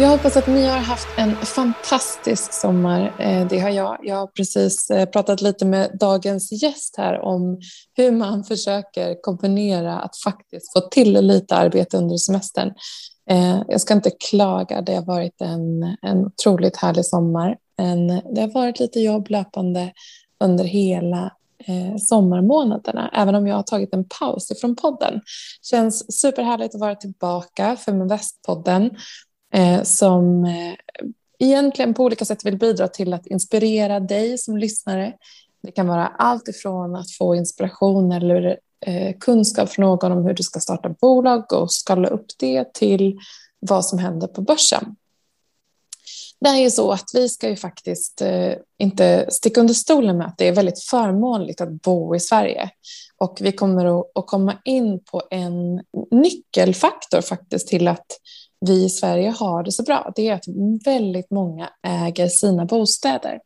Jag hoppas att ni har haft en fantastisk sommar. Eh, det har jag. Jag har precis eh, pratat lite med dagens gäst här om hur man försöker kombinera att faktiskt få till lite arbete under semestern. Eh, jag ska inte klaga, det har varit en, en otroligt härlig sommar. Men det har varit lite jobb löpande under hela sommarmånaderna, även om jag har tagit en paus ifrån podden. Känns superhärligt att vara tillbaka för med Västpodden Eh, som eh, egentligen på olika sätt vill bidra till att inspirera dig som lyssnare. Det kan vara allt ifrån att få inspiration eller eh, kunskap från någon om hur du ska starta bolag och skala upp det till vad som händer på börsen. Det är ju så att vi ska ju faktiskt eh, inte sticka under stolen med att det är väldigt förmånligt att bo i Sverige. Och vi kommer att komma in på en nyckelfaktor faktiskt till att vi i Sverige har det så bra. Det är att väldigt många äger sina bostäder.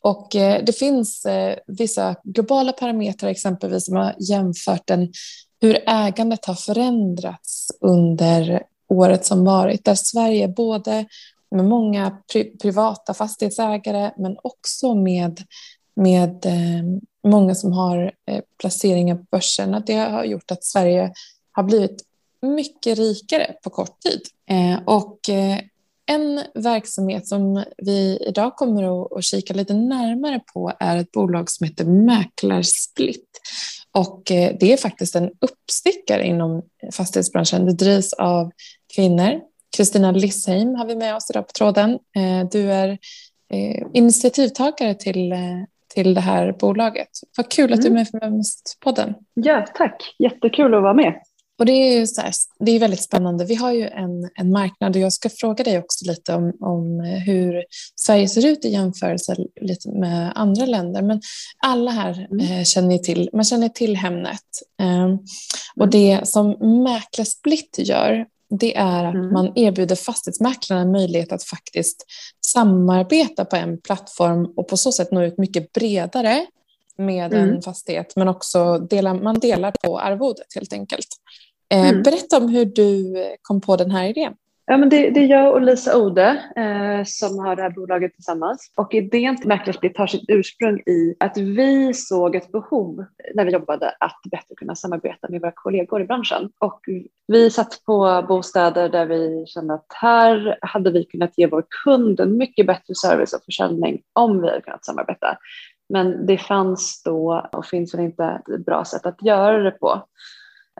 Och eh, det finns eh, vissa globala parametrar exempelvis som har jämfört den, hur ägandet har förändrats under året som varit, där Sverige både med många pri privata fastighetsägare men också med, med eh, många som har placeringar på börsen, att det har gjort att Sverige har blivit mycket rikare på kort tid. Eh, och eh, en verksamhet som vi idag kommer att, kika lite närmare på är ett bolag som heter Mäklarsplit. Och eh, det är faktiskt en uppstickare inom fastighetsbranschen. Det drivs av kvinnor Kristina Lissheim har vi med oss idag på tråden. Du är initiativtagare till, till det här bolaget. Vad kul att du är mm. med för Feminist-podden. Ja, tack. Jättekul att vara med. Och det är ju så här, det är väldigt spännande. Vi har ju en, en marknad och jag ska fråga dig också lite om, om hur Sverige ser ut i jämförelse lite med andra länder. Men alla här mm. eh, känner till, man känner till Hemnet. Eh, och mm. det som Mäklarsplit gör det är att mm. man erbjuder fastighetsmäklarna en möjlighet att faktiskt samarbeta på en plattform och på så sätt nå ut mycket bredare med mm. en fastighet men också dela, man delar på arvodet helt enkelt. Eh, mm. Berätta om hur du kom på den här idén. Ja, men det, det är jag och Lisa Ode eh, som har det här bolaget tillsammans. Och idén till Mäklarsplit har sitt ursprung i att vi såg ett behov när vi jobbade att bättre kunna samarbeta med våra kollegor i branschen. Och vi satt på bostäder där vi kände att här hade vi kunnat ge vår kund en mycket bättre service och försäljning om vi hade kunnat samarbeta. Men det fanns då och finns väl inte ett bra sätt att göra det på.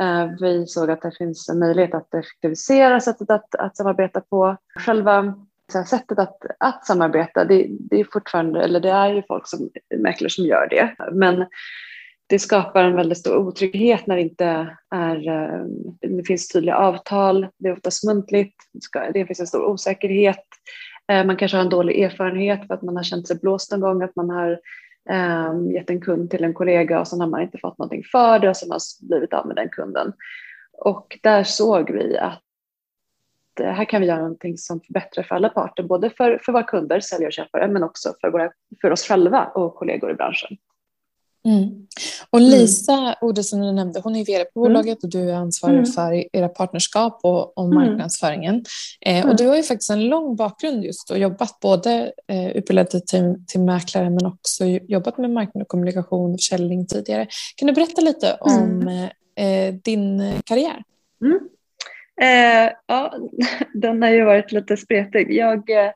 Eh, vi såg att det finns en möjlighet att effektivisera sättet att, att samarbeta på. Själva sättet att, att samarbeta, det, det, är fortfarande, eller det är ju folk som mäklare som gör det. Men det skapar en väldigt stor otrygghet när det inte är, eh, det finns tydliga avtal, det är oftast muntligt, det finns en stor osäkerhet. Eh, man kanske har en dålig erfarenhet för att man har känt sig blåst någon gång, att man har um, gett en kund till en kollega och sen har man inte fått någonting för det och sen har man blivit av med den kunden. Och där såg vi att eh, här kan vi göra någonting som förbättrar för alla parter, både för, för våra kunder, säljare och köpare, men också för, våra, för oss själva och kollegor i branschen. Mm. Och mm. Lisa mm. Ode som du nämnde, hon är vd på mm. bolaget och du är ansvarig mm. för era partnerskap och, och mm. marknadsföringen. Eh, och du har ju faktiskt en lång bakgrund just och jobbat både eh, utbildad till, till mäklare men också jobbat med marknad och kommunikation och försäljning tidigare. Kan du berätta lite om eh, din karriär? Eh, ja, den har ju varit lite spretig. Jag eh,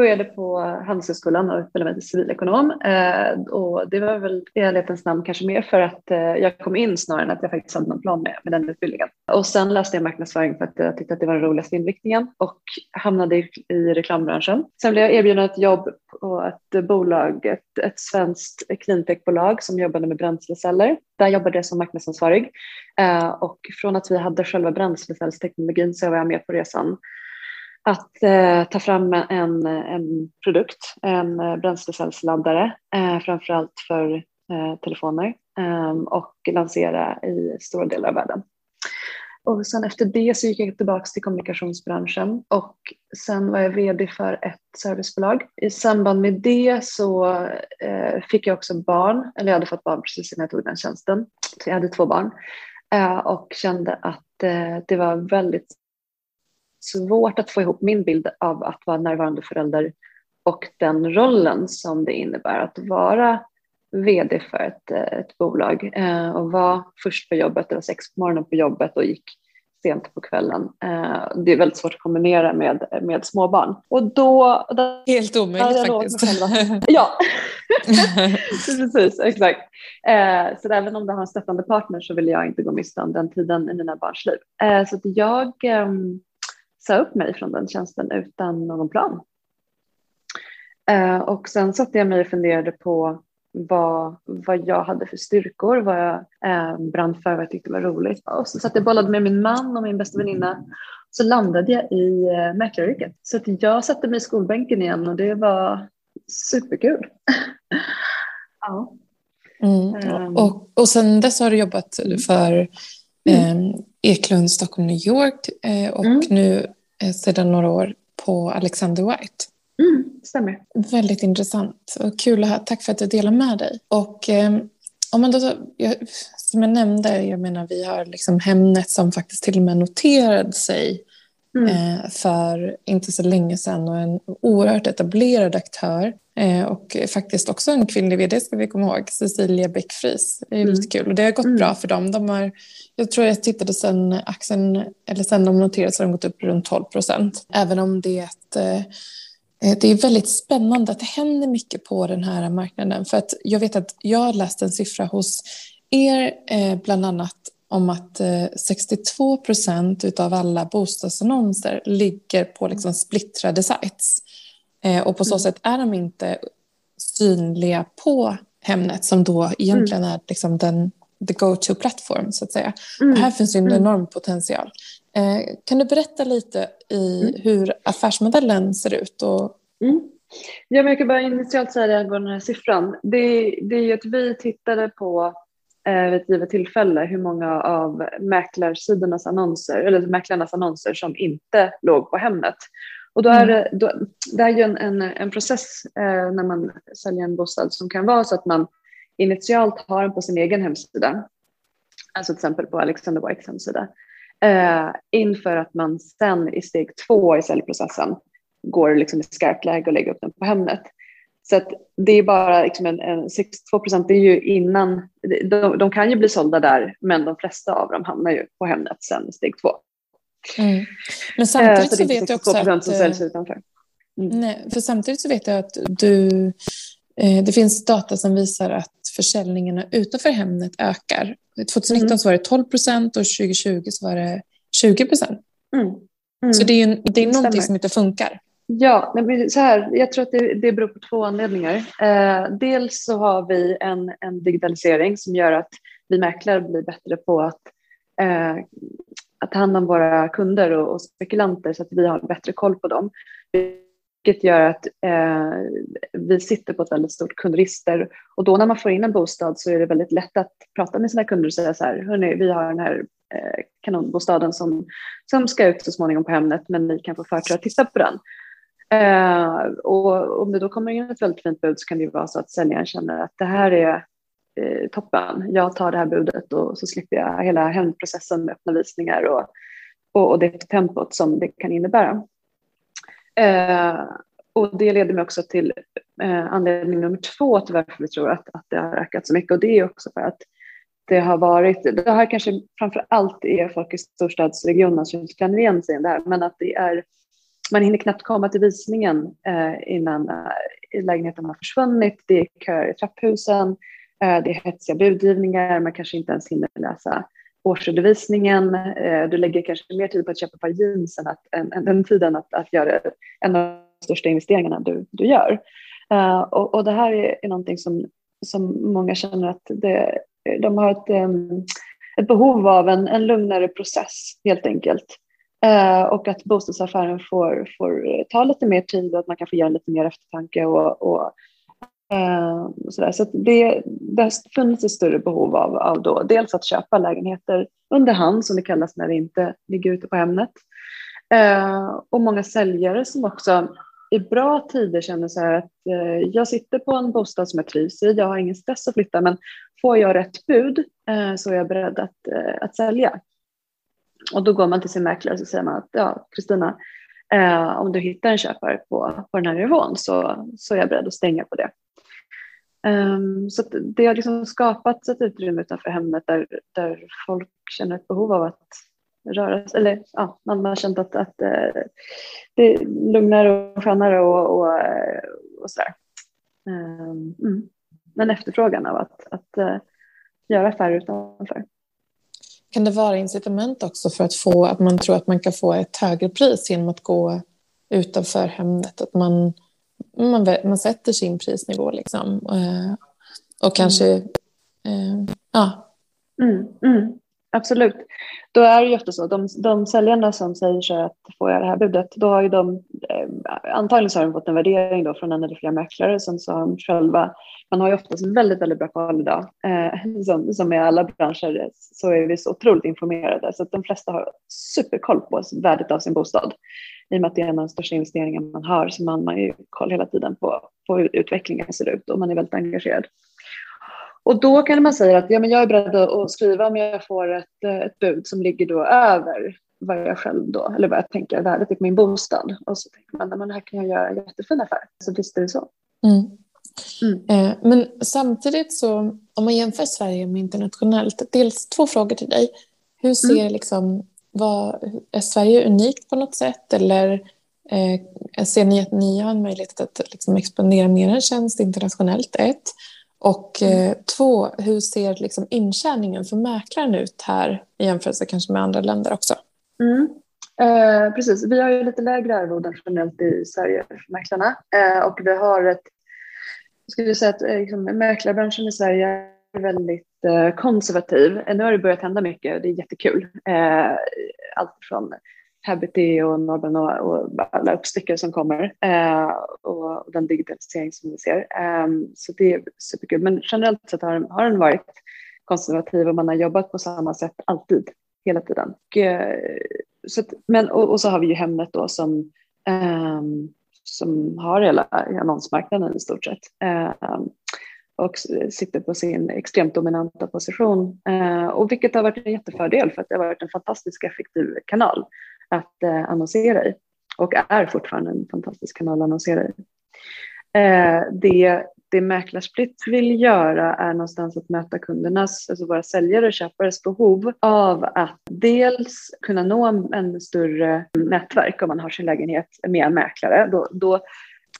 började på Handelshögskolan och utbildade mig till civilekonom. Eh, och det var väl i ärlighetens namn kanske mer för att eh, jag kom in snarare än att jag faktiskt hade någon plan med, med den utbildningen. Och sen läste jag marknadsföring för att jag tyckte att det var den roligaste inriktningen och hamnade i, i reklambranschen. Sen blev jag erbjuden ett jobb på ett bolag, ett, ett svenskt cleantechbolag som jobbade med bränsleceller. Där jobbade jag som marknadsansvarig eh, och från att vi hade själva bränslecellsteknologin så var jag med på resan att eh, ta fram en, en produkt, en eh, bränslecellsladdare, eh, framförallt för eh, telefoner eh, och lansera i stora delar av världen. Och sen efter det så gick jag tillbaka till kommunikationsbranschen och sen var jag vd för ett servicebolag. I samband med det så eh, fick jag också barn, eller jag hade fått barn precis innan jag tog den tjänsten. Så jag hade två barn eh, och kände att eh, det var väldigt svårt att få ihop min bild av att vara närvarande förälder och den rollen som det innebär att vara vd för ett, ett bolag eh, och var först på jobbet, det var sex på morgonen på jobbet och gick sent på kvällen. Eh, det är väldigt svårt att kombinera med, med småbarn. Och då, då Helt omöjligt faktiskt. ja, precis, exakt. Eh, så även om du har en stöttande partner så vill jag inte gå miste om den tiden i mina barns liv. Så att jag ehm, sa upp mig från den tjänsten utan någon plan. Och sen satte jag mig och funderade på vad, vad jag hade för styrkor, vad jag eh, brann för, vad jag tyckte var roligt. Och så satt jag bollade med min man och min bästa väninna. Så landade jag i eh, mäklaryrket. Så att jag satte mig i skolbänken igen och det var superkul. ja. Mm. Um, och, och sen dess har du jobbat för eh, Eklund Stockholm New York eh, och mm. nu eh, sedan några år på Alexander White. Mm, stämmer. Väldigt intressant och kul att höra. Tack för att du delar med dig. Och eh, om man då, jag, som jag nämnde, jag menar vi har liksom Hemnet som faktiskt till och med noterade sig mm. eh, för inte så länge sedan och en oerhört etablerad aktör och faktiskt också en kvinnlig vd ska vi komma ihåg, Cecilia Bäckfries. Det är mm. lite kul och det har gått mm. bra för dem. De har, jag tror jag tittade sen aktien, eller sen de noterades har de gått upp runt 12 procent. Även om det eh, Eh, det är väldigt spännande att det händer mycket på den här marknaden. För att jag vet att jag har läst en siffra hos er eh, bland annat om att 62 eh, procent av alla bostadsannonser ligger på liksom splittrade sites. Och på så mm. sätt är de inte synliga på Hemnet som då egentligen mm. är liksom den the go-to-plattform så att säga. Mm. här finns en mm. enorm potential. Eh, kan du berätta lite i mm. hur affärsmodellen ser ut? Och... Mm. Ja, men jag kan bara initialt säga det angående den här siffran. Det, det är ju att vi tittade på eh, vid ett givet tillfälle hur många av mäklarsidornas annonser, eller mäklarnas annonser som inte låg på Hemnet. Och då är mm. det, då, det är ju en, en, en process eh, när man säljer en bostad som kan vara så att man initialt har den på sin egen hemsida, alltså till exempel på Alexander Whites hemsida, eh, inför att man sen i steg två i säljprocessen går liksom i skarpt läge och lägger upp den på Hemnet. Så att det är bara liksom en, en 62 procent, det är ju innan, de, de, kan ju bli sålda där, men de flesta av dem hamnar ju på Hemnet sen i steg två. Mm. Men samtidigt eh, så, så vet jag också att... som säljs utanför. Mm. Nej, för samtidigt så vet jag att du, eh, det finns data som visar att försäljningarna utanför Hemnet ökar. 2019 mm. så var det 12 procent och 2020 så var det 20 procent. Mm. Mm. Så det är, ju, det är någonting Stämmer. som inte funkar. Ja, så här, jag tror att det, det beror på två anledningar. Eh, dels så har vi en, en digitalisering som gör att vi mäklare blir bättre på att, eh, att ta hand om våra kunder och, och, spekulanter så att vi har bättre koll på dem. Vilket gör att eh, vi sitter på ett väldigt stort kundregister och då när man får in en bostad så är det väldigt lätt att prata med sina kunder och säga så här, hörni, vi har den här eh, kanonbostaden som, som ska ut så småningom på Hemnet men ni kan få förtur att titta på den. Eh, och om det då kommer in ett väldigt fint bud så kan det ju vara så att säljaren känner att det här är eh, toppen, jag tar det här budet och så slipper jag hela hämndprocessen med öppna visningar och, och, och det tempot som det kan innebära. Eh, och det leder mig också till eh, anledning nummer två till varför vi tror att, att det har ökat så mycket. Och det är också för att det har varit, det här kanske framför allt är folk i storstadsregionerna som känner igen sig i det här, men att det är, man hinner knappt komma till visningen eh, innan eh, lägenheten har försvunnit, det är köer i trapphusen, Eh, det är hetsiga budgivningar, man kanske inte ens hinner läsa årsredovisningen. Eh, du lägger kanske mer tid på att köpa ett par jeans än, att, än, än den tiden att, att göra en av de största investeringarna du, du gör. Eh, och, och, det här är, är någonting som, som många känner att det, de har ett, ett behov av en, en lugnare process helt enkelt. Uh, och att bostadsaffären får, får ta lite mer tid och att man kan få göra lite mer eftertanke och, och Eh, så, så det, det har funnits ett större behov av, av då, dels att köpa lägenheter under hand som det kallas när det inte ligger ute på Hemnet. Eh, och många säljare som också i bra tider känner så här att eh, jag sitter på en bostad som jag trivs i, jag har ingen stress att flytta men får jag rätt bud eh, så är jag beredd att, eh, att sälja. och då går man till sin mäklare och säger man att ja, Kristina, eh, om du hittar en köpare på, på den här nivån så, så är jag beredd att stänga på det. Um, så det har liksom skapats ett utrymme utanför hemmet där, där folk känner ett behov av att röra sig. Eller ja, man har känt att, att uh, det är lugnare och skönare och, och, eh, och sådär. Um, mm. Men efterfrågan av att, att uh, göra affärer utanför. Kan det vara incitament också för att få att man tror att man kan få ett högre pris genom att gå utanför hemmet? Att man, man, man sätter sin prisnivå liksom. Eh, och kanske, mm. ja. Mm, mm. Absolut. Då är det ofta så, de, de säljarna som säger så att får jag det här budet, då har ju de, eh, antagligen så har de fått en värdering då från en eller flera mäklare som sa själva, man har ju oftast väldigt, väldigt bra koll idag, eh, som, som i alla branscher så är vi så otroligt informerade så att de flesta har superkoll på värdet av sin bostad. I och med att det är en av de största investeringarna man har så man har ju koll hela tiden på, på hur utvecklingen ser ut och man är väldigt engagerad. Och då kan man säga att ja, men jag är beredd att skriva om jag får ett, ett bud som ligger då över vad jag själv då, eller vad jag tänker är värdet på min bostad. Och så tänker man, men här kan jag göra en jättefin affär. Så visst är det så. Mm. Mm. Eh, men samtidigt så, om man jämför Sverige med internationellt, dels två frågor till dig. Hur ser mm. liksom, vad, är Sverige unikt på något sätt eller eh, ser ni att ni har en möjlighet att liksom expandera mer en tjänst internationellt? Ett. Och eh, två, hur ser liksom intjäningen för mäklaren ut här i jämförelse kanske med andra länder också? Mm. Eh, precis, vi har ju lite lägre arvoden generellt i Sverige för mäklarna eh, och vi har ett, vi säga att eh, liksom, mäklarbranschen i Sverige är väldigt konservativ. Eh, nu har det börjat hända mycket och det är jättekul. Eh, allt från Habity och Norben och, alla uppstickare som kommer eh, och, den digitalisering som vi ser. Ehm, så det är superkul. Men generellt sett har, har den varit konservativ och man har jobbat på samma sätt alltid, hela tiden. Och, så men, och, och, så har vi ju Hemnet då som, ehm, som har hela annonsmarknaden i stort sett ehm, och sitter på sin extremt dominanta position. Eh, och vilket har varit en jättefördel för att det har varit en fantastiskt effektiv kanal att eh, annonsera i och är fortfarande en fantastisk kanal att annonsera i. Eh, det, det Mäklarsplitt vill göra är någonstans att möta kundernas, alltså våra säljare och köpares behov av att dels kunna nå en, en större nätverk om man har sin lägenhet med en mäklare. Då, då,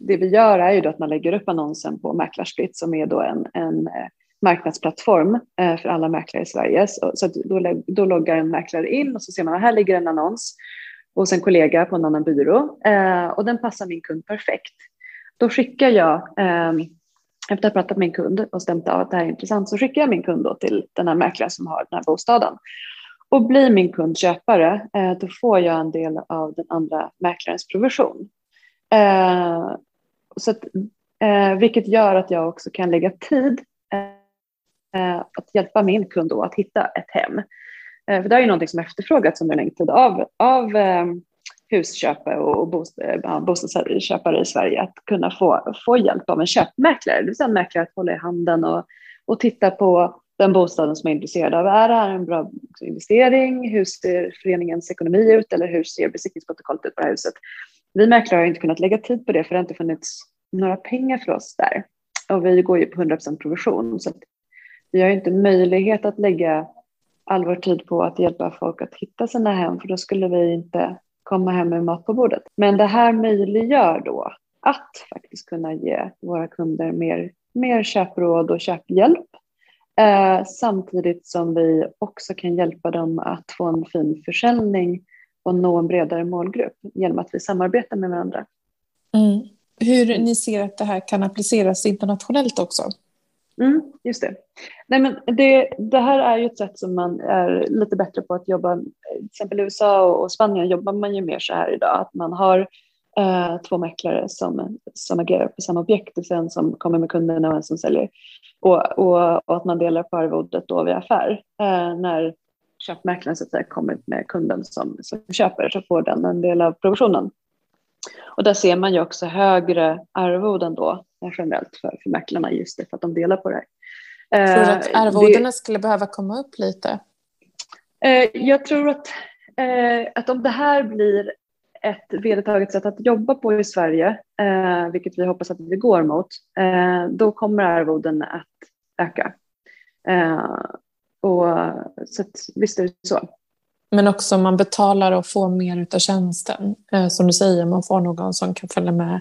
det vi gör är ju då att man lägger upp annonsen på Mäklarsplitt som är då en, en eh, marknadsplattform eh, för alla mäklare i Sverige. Så, då, då loggar en mäklare in och så ser man att här ligger en annons hos en kollega på en annan byrå eh, och den passar min kund perfekt. Då skickar jag, ehm, efter att ha pratat med min kund och stämt av att det här är intressant, så skickar jag min kund då till den här mäklaren som har den här bostaden. Och blir min kund köpare, då får jag en del av den andra mäklarens provision. Så att, eh, vilket gör att jag också kan lägga tid eh, att hjälpa min kund då att hitta ett hem. Eh, för det är ju någonting som efterfrågats under en längre tid av, av eh, husköpare och bost, eh, bostadsköpare i Sverige att kunna få, få hjälp av en köpmäklare, det vill säga en mäklare att hålla i handen och, och titta på den bostaden som är intresserad av. Är det här en bra investering? Hur ser föreningens ekonomi ut? Eller hur ser besiktningsprotokollet ut på det här huset? Vi mäklare har inte kunnat lägga tid på det för det har inte funnits några pengar för oss där. Och vi går ju på 100% provision så vi har inte möjlighet att lägga all vår tid på att hjälpa folk att hitta sina hem för då skulle vi inte komma hem med mat på bordet. Men det här möjliggör då att faktiskt kunna ge våra kunder mer, mer köpråd och köphjälp eh, samtidigt som vi också kan hjälpa dem att få en fin försäljning och nå en bredare målgrupp genom att vi samarbetar med varandra. Mm. Hur ni ser att det här kan appliceras internationellt också? Mm, just det. Nej, men det. Det här är ju ett sätt som man är lite bättre på att jobba. Till exempel i USA och Spanien jobbar man ju mer så här idag. Att man har eh, två mäklare som, som agerar på samma objekt. Det en som kommer med kunderna och en som säljer. Och, och, och att man delar på arvodet då vid affär. Eh, när köpmäklaren så att säga, kommer med kunden som, som köper så får den en del av provisionen. Och där ser man ju också högre arvoden då generellt för, för mäklarna just det för att de delar på det här. Tror att eh, arvodena det, skulle behöva komma upp lite? Eh, jag tror att eh, att om det här blir ett vedertaget sätt att jobba på i Sverige, eh, vilket vi hoppas att vi går mot, eh, då kommer arvoden att öka. Och, så att, visst är det så. Men också man betalar och får mer av tjänsten. Eh, som du säger, man får någon som kan följa med,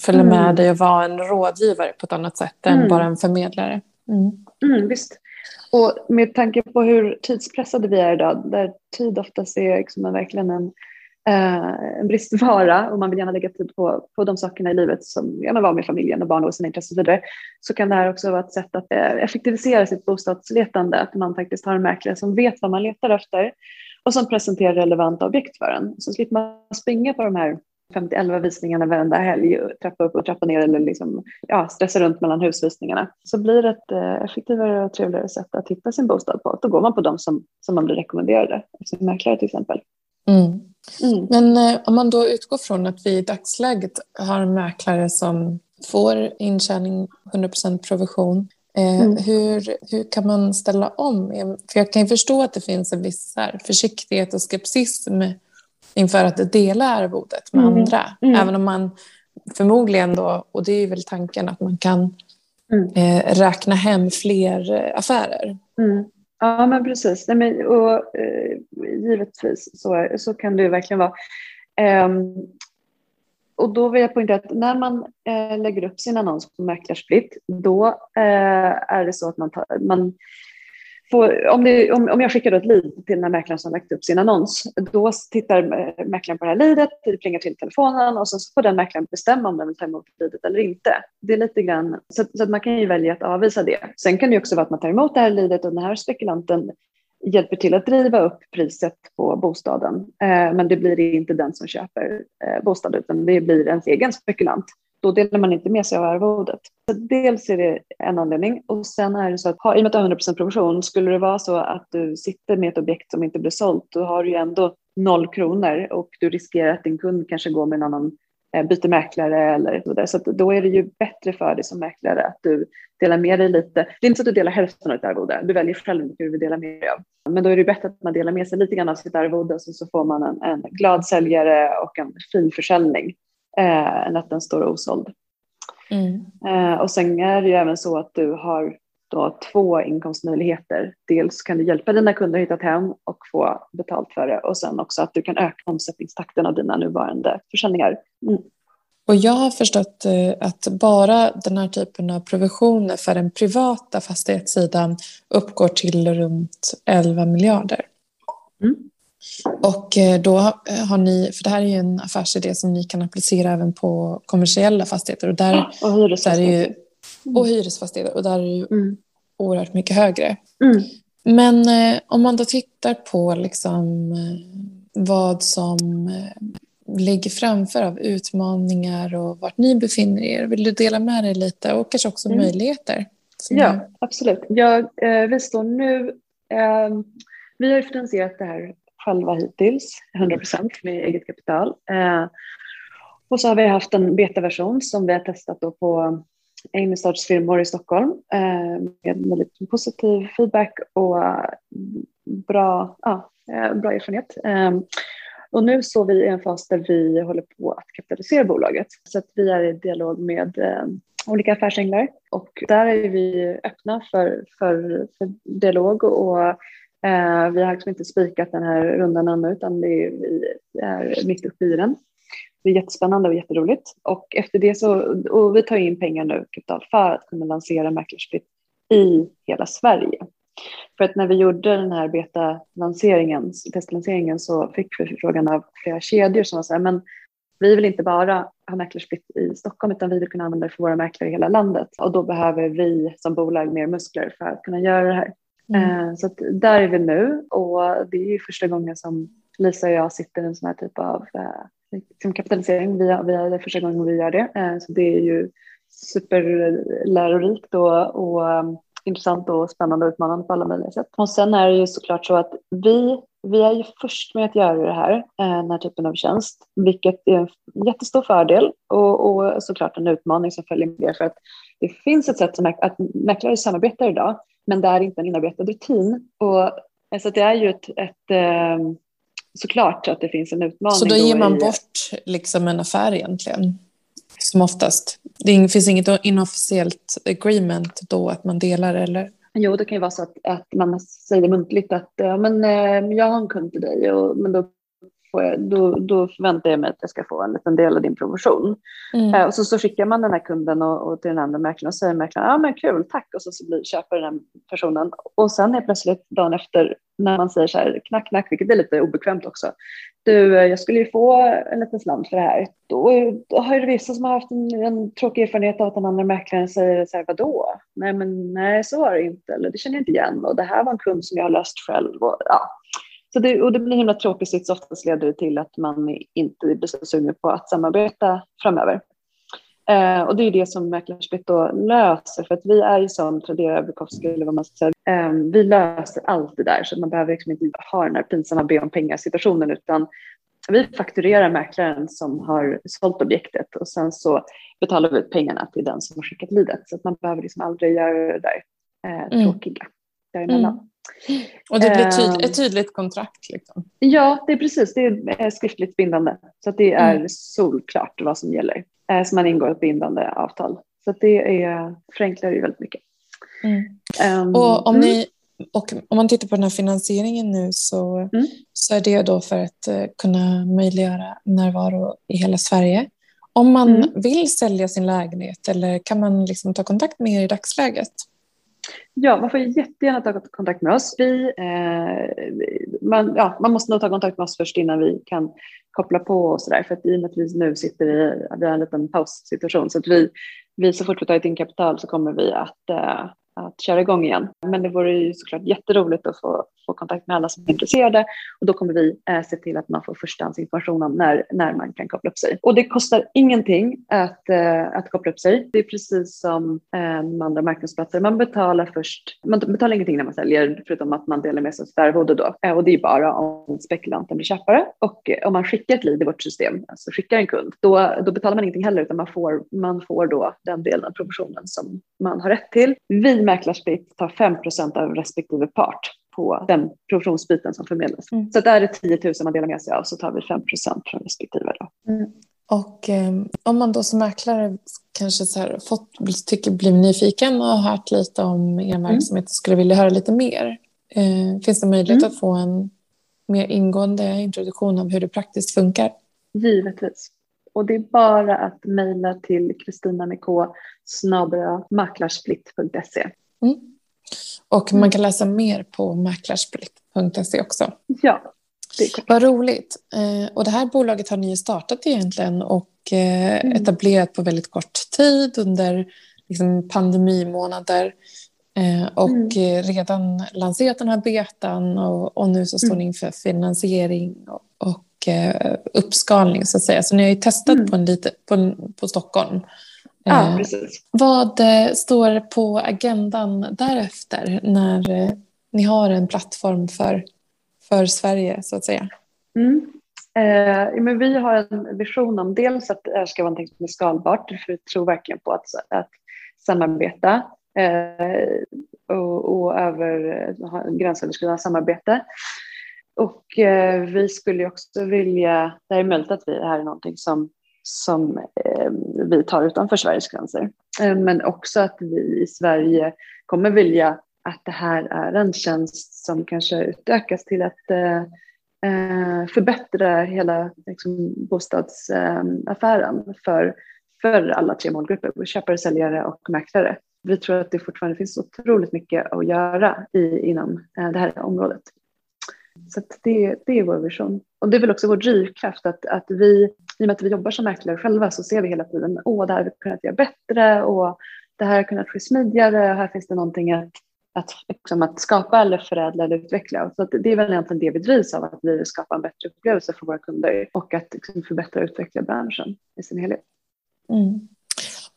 följa mm. med dig och vara en rådgivare på ett annat sätt än mm. bara en förmedlare. Mm. mm. visst. Och med tanke på hur tidspressade vi är idag, där tid oftast är liksom verkligen en Eh, en bristvara och man vill gärna lägga tid på, på de sakerna i livet som gärna vara med familjen och barn och sina intressen och så vidare, så kan det här också vara ett sätt att eh, effektivisera sitt bostadsletande, att man faktiskt har en mäklare som vet vad man letar efter och som presenterar relevanta objekt för en. Så slipper man springa på de här 50-11 visningarna varenda helg, trappa upp och trappa ner eller liksom, ja, stressa runt mellan husvisningarna. Så blir det ett eh, effektivare och trevligare sätt att hitta sin bostad på. Då går man på de som, som man blir rekommenderade som sin mäklare till exempel. Mm. Mm. Men eh, om man då utgår från att vi i dagsläget har mäklare som får intjäning 100 provision. Eh, mm. hur, hur kan man ställa om? För jag kan ju förstå att det finns en viss här, försiktighet och skepsism inför att dela arvodet med mm. andra. Mm. Även om man förmodligen då, och det är väl tanken, att man kan mm. eh, räkna hem fler eh, affärer. Ja, men precis. Nej, men, och, eh, givetvis så, så kan det verkligen vara. Eh, och då vill jag poängtera att när man eh, lägger upp sin annons på Mäklarsplitt, då eh, är det så att man, tar, man får, om, det, om, om jag skickar ett lead till den här mäklaren som lagt upp sin annons, då tittar mäklaren på det här leadet, det plingar till telefonen och så får den mäklaren bestämma om den vill ta emot leadet eller inte. Det är lite grann, så, så att man kan ju välja att avvisa det. Sen kan det också vara att man tar emot det här leadet och den här spekulanten hjälper till att driva upp priset på bostaden. Eh, men det blir inte den som köper eh, utan det blir ens egen spekulant. Då delar man inte med sig av arvodet. Så dels är det en anledning och sen är det så att i och med att du har 100% provision, skulle det vara så att du sitter med ett objekt som inte blir sålt, då har du ju ändå noll kronor och du riskerar att din kund kanske går med en annan eh, byter mäklare eller så där. Så då är det ju bättre för dig som mäklare att du delar med dig lite. Det är inte så att du delar hälften av ditt arvode, du väljer själv hur mycket du vill dela med dig av. Men då är det bättre att man delar med sig lite grann av sitt arvode och så får man en, en glad säljare och en fin försäljning eh, än att den står osåld. Mm. Eh, och sen är det ju även så att du har då två inkomstmöjligheter. Dels kan du hjälpa dina kunder att hitta ett hem och få betalt för det och sen också att du kan öka omsättningstakten av dina nuvarande försäljningar. Mm. Och jag har förstått eh, att bara den här typen av provisioner för den privata fastighetssidan uppgår till runt 11 miljarder. Mm. Och eh, då har ni, för det här är ju en affärsidé som ni kan applicera även på kommersiella fastigheter och där, och hyresfastigheter. Där är ju, och hyresfastigheter och där är ju mm. oerhört mycket högre. Mm. Men eh, om man då tittar på liksom, eh, vad som eh, ligger framför av utmaningar och vart ni befinner er, vill du dela med dig lite och kanske också mm. möjligheter? Ja, absolut. Jag, eh, vi står nu, eh, vi har finansierat det här själva hittills, 100 procent med eget kapital. Eh, och så har vi haft en betaversion som vi har testat då på innerstadsfirmor i Stockholm eh, med väldigt positiv feedback och bra, ja, eh, bra erfarenhet. Eh, och nu står vi i en fas där vi håller på att kapitalisera bolaget. Så att vi är i dialog med eh, olika affärsänglar och där är vi öppna för, för, för dialog och eh, vi har liksom inte spikat den här rundan ännu utan det är, vi är mitt uppe i den. Det är jättespännande och jätteroligt. Och efter det så, och vi tar in pengar nu, kapital, för att kunna lansera Mäklarsplitt i hela Sverige. För att när vi gjorde den här beta-lanseringen, testlanseringen, så fick vi förfrågan av flera kedjor som var så här, men vi vill inte bara ha mäklarsplitt i Stockholm utan vi vill kunna använda det för våra mäklare i hela landet och då behöver vi som bolag mer muskler för att kunna göra det här. Mm. Så där är vi nu och det är ju första gången som Lisa och jag sitter i en sån här typ av eh, liksom kapitalisering. Vi, vi är det första gången vi gör det. Eh, så det är ju superlärorikt och, och intressant och spännande och utmanande på alla möjliga sätt. Och sen är det ju såklart så att vi, vi är ju först med att göra det här, den här typen av tjänst, vilket är en jättestor fördel och, och såklart en utmaning som följer med det för att det finns ett sätt som att mäklare samarbetar idag, men det är inte en inarbetad rutin. Och, så det är ju ett, ett såklart att det finns en utmaning. Så då ger man bort liksom en affär egentligen? Som oftast. Det finns inget inofficiellt agreement då att man delar eller? Jo, det kan ju vara så att, att man säger muntligt att ja, men, eh, jag har en kund till dig, och, men då jag, då, då förväntar jag mig att jag ska få en liten del av din provision. Mm. Eh, och så, så skickar man den här kunden och, och till den andra mäklaren och säger mäklaren, ja men kul, tack, och så, så blir, köper den personen. Och sen är plötsligt dagen efter när man säger så här, knack, knack, vilket är lite obekvämt också. Du, eh, jag skulle ju få en liten slant för det här. Då, då har det vissa som har haft en, en tråkig erfarenhet av att den andra mäklaren säger så här, vadå? Nej, men nej, så var det inte, eller det känner jag inte igen, och det här var en kund som jag har löst själv. Och, ja, så det, och det blir himla tråkigt sits, oftast leder det till att man inte blir så sugen på att samarbeta framöver. Eh, och det är det som Mäklarsplit då löser, för att vi är ju som Tradera, Bukowski eller vad man ska säga, eh, vi löser allt det där, så man behöver liksom inte ha den här pinsamma be om pengar situationen, utan vi fakturerar mäklaren som har sålt objektet och sen så betalar vi ut pengarna till den som har skickat lidet, så att man behöver liksom aldrig göra det där eh, mm. tråkiga mm. däremellan. Mm. Och det blir tyd ett tydligt kontrakt? Liksom. Ja, det är precis. Det är skriftligt bindande. Så det är mm. solklart vad som gäller. Eh, så man ingår ett bindande avtal. Så det är, förenklar ju väldigt mycket. Mm. Um, och, om ni, och om man tittar på den här finansieringen nu så, mm. så är det då för att uh, kunna möjliggöra närvaro i hela Sverige. Om man mm. vill sälja sin lägenhet eller kan man liksom ta kontakt med er i dagsläget? Ja, man får jättegärna ta kontakt med oss. Vi, eh, man, ja, man måste nog ta kontakt med oss först innan vi kan koppla på och sådär. För att i och med att vi nu sitter i vi har en liten paussituation så att vi, vi så fort vi tagit in kapital så kommer vi att eh, att köra igång igen. Men det vore ju såklart jätteroligt att få, få kontakt med alla som är intresserade och då kommer vi eh, se till att man får förstahandsinformation om när, när man kan koppla upp sig. Och det kostar ingenting att, eh, att koppla upp sig. Det är precis som eh, med andra marknadsplatser. Man betalar först, man betalar ingenting när man säljer förutom att man delar med sig av sitt arvode då. Eh, och det är bara om spekulanten blir köpare och eh, om man skickar ett lead i vårt system, alltså skickar en kund, då, då betalar man ingenting heller utan man får, man får då den delen av provisionen som man har rätt till. Vi mäklarsprit tar 5% av respektive part på den provisionsbiten som förmedlas. Mm. Så där är det 10 000 man delar med sig av så tar vi 5% från respektive. Då. Mm. Och eh, om man då som mäklare kanske så här, fått, tycker, blir nyfiken och har hört lite om er mm. verksamhet och skulle vilja höra lite mer. Eh, finns det möjlighet mm. att få en mer ingående introduktion av hur det praktiskt funkar? Givetvis. Och det är bara att mejla till Kristina med K maklarsplit.se. Mm. Och man kan läsa mer på maklarsplit.se också. Ja, det är Vad roligt. Eh, och det här bolaget har ni startat egentligen och eh, mm. etablerat på väldigt kort tid under liksom, pandemimånader. Eh, och mm. redan lanserat den här betan och, och nu så står mm. ni inför finansiering och, och uppskalning så att säga. Så ni har ju testat mm. på, en lite, på, på Stockholm. Ja, eh, precis. Vad eh, står på agendan därefter när eh, ni har en plattform för, för Sverige så att säga? Mm. Eh, men vi har en vision om dels att det här ska vara någonting som är skalbart, för vi tror verkligen på att, att samarbeta eh, och, och över gränsöverskridande samarbete. Och eh, vi skulle också vilja, det är möjligt att vi, det här är någonting som som eh, vi tar utanför Sveriges gränser. Eh, men också att vi i Sverige kommer vilja att det här är en tjänst som kanske utökas till att eh, eh förbättra hela liksom, bostadsaffären för, för alla tre målgrupper, köpare, säljare och mäklare. Vi tror att det fortfarande finns otroligt mycket att göra i, inom eh, det här området. Så det, det är vår vision. Och det är väl också vår drivkraft att, att vi, i och med att vi jobbar som mäklare själva så ser vi hela tiden, åh det här har vi kunnat göra bättre och det här har kunnat ske smidigare och här finns det någonting att, att, liksom att skapa eller förädla eller utveckla. Så det är väl egentligen det vi drivs av, att vi vill skapa en bättre upplevelse för våra kunder och att liksom förbättra och utveckla branschen i sin helhet. Mm.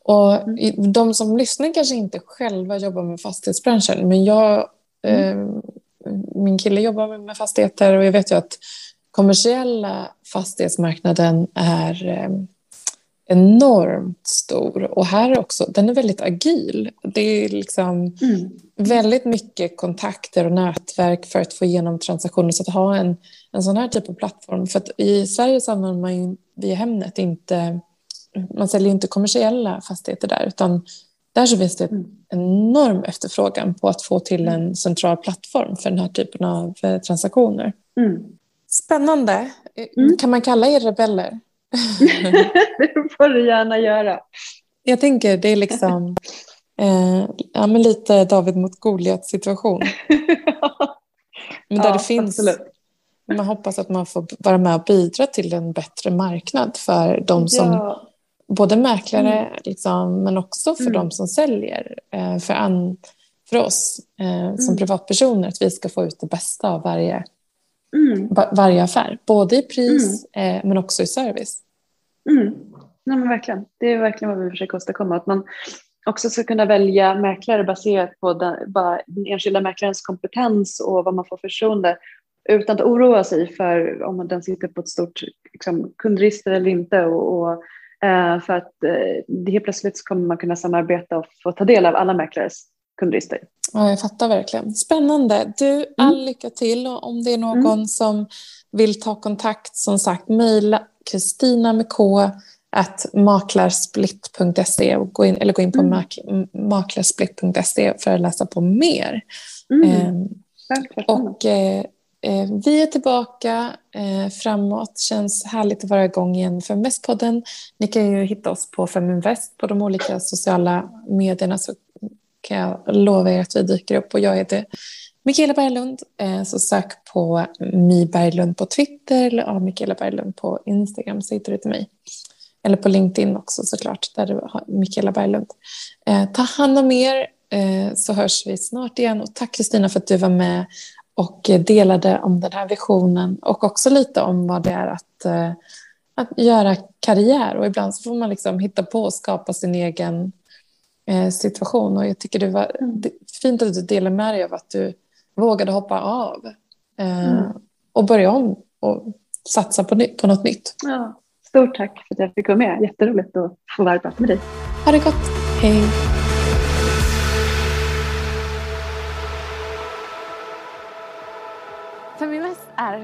Och mm. de som lyssnar kanske inte själva jobbar med fastighetsbranschen, men jag mm. eh, min kille jobbar med fastigheter och jag vet ju att kommersiella fastighetsmarknaden är, eh, enormt stor. Och här också, den är väldigt agil. Det är liksom mm. väldigt mycket kontakter och nätverk för att få igenom transaktioner. Så att ha en, en sån här typ av plattform. För att i Sverige så använder man ju via Hemnet inte, man säljer inte kommersiella fastigheter där, utan där så finns det en mm. enorm efterfrågan på att få till en central plattform för den här typen av eh, transaktioner. Mm. Spännande. Mm. Kan man kalla er rebeller? det får du gärna göra. Jag tänker det är liksom eh, ja, men lite David mot Goliat situation. Men där ja, det finns, absolut. man hoppas att man får vara med och bidra till en bättre marknad för de som, ja. Både mäklare mm. liksom, men också för mm. de som säljer. Eh, för, an, för oss eh, som mm. privatpersoner, att vi ska få ut det bästa av varje mm. varje affär. Både i pris mm. eh, men också i service. Mm. Nej, men verkligen. Det är verkligen vad vi försöker åstadkomma. Att man också ska kunna välja mäklare baserat på den, den enskilda mäklarens kompetens och vad man får förtroende utan att oroa sig för om den sitter på ett stort liksom, kundregister eller inte. Och, och för att eh, helt plötsligt kommer man kunna samarbeta och få ta del av alla mäklares kundregister. Ja, jag fattar verkligen. Spännande. Du, mm. all lycka till. Och om det är någon mm. som vill ta kontakt, som sagt, mejla Kristina med K att maklarsplit.se och gå in, eller gå in på mm. mak, maklarsplit.se för att läsa på mer. Mm. Eh, och eh, eh, Eh, vi är tillbaka eh, framåt. Känns härligt att vara igång igen för Mestpodden. Ni kan ju hitta oss på Feminvest på de olika sociala medierna så kan jag lova er att vi dyker upp och jag heter Mikaela Berglund. Eh, så sök på Mi Berglund på Twitter eller ja, Mikaela Berglund på Instagram så hittar du till mig. Eller på LinkedIn också såklart, där du har Mikaela Berglund. Eh, ta hand om er eh, så hörs vi snart igen och tack Kristina för att du var med och delade om den här visionen och också lite om vad det är att, att göra karriär och ibland så får man liksom hitta på och skapa sin egen Eh, situation. Och jag tycker det var fint att du delade med dig av att du vågade hoppa av eh, mm. och börja om och satsa på, på något nytt. Ja, stort tack för att jag fick vara med. Jätteroligt att få vara med dig. Ha det gott. Hej.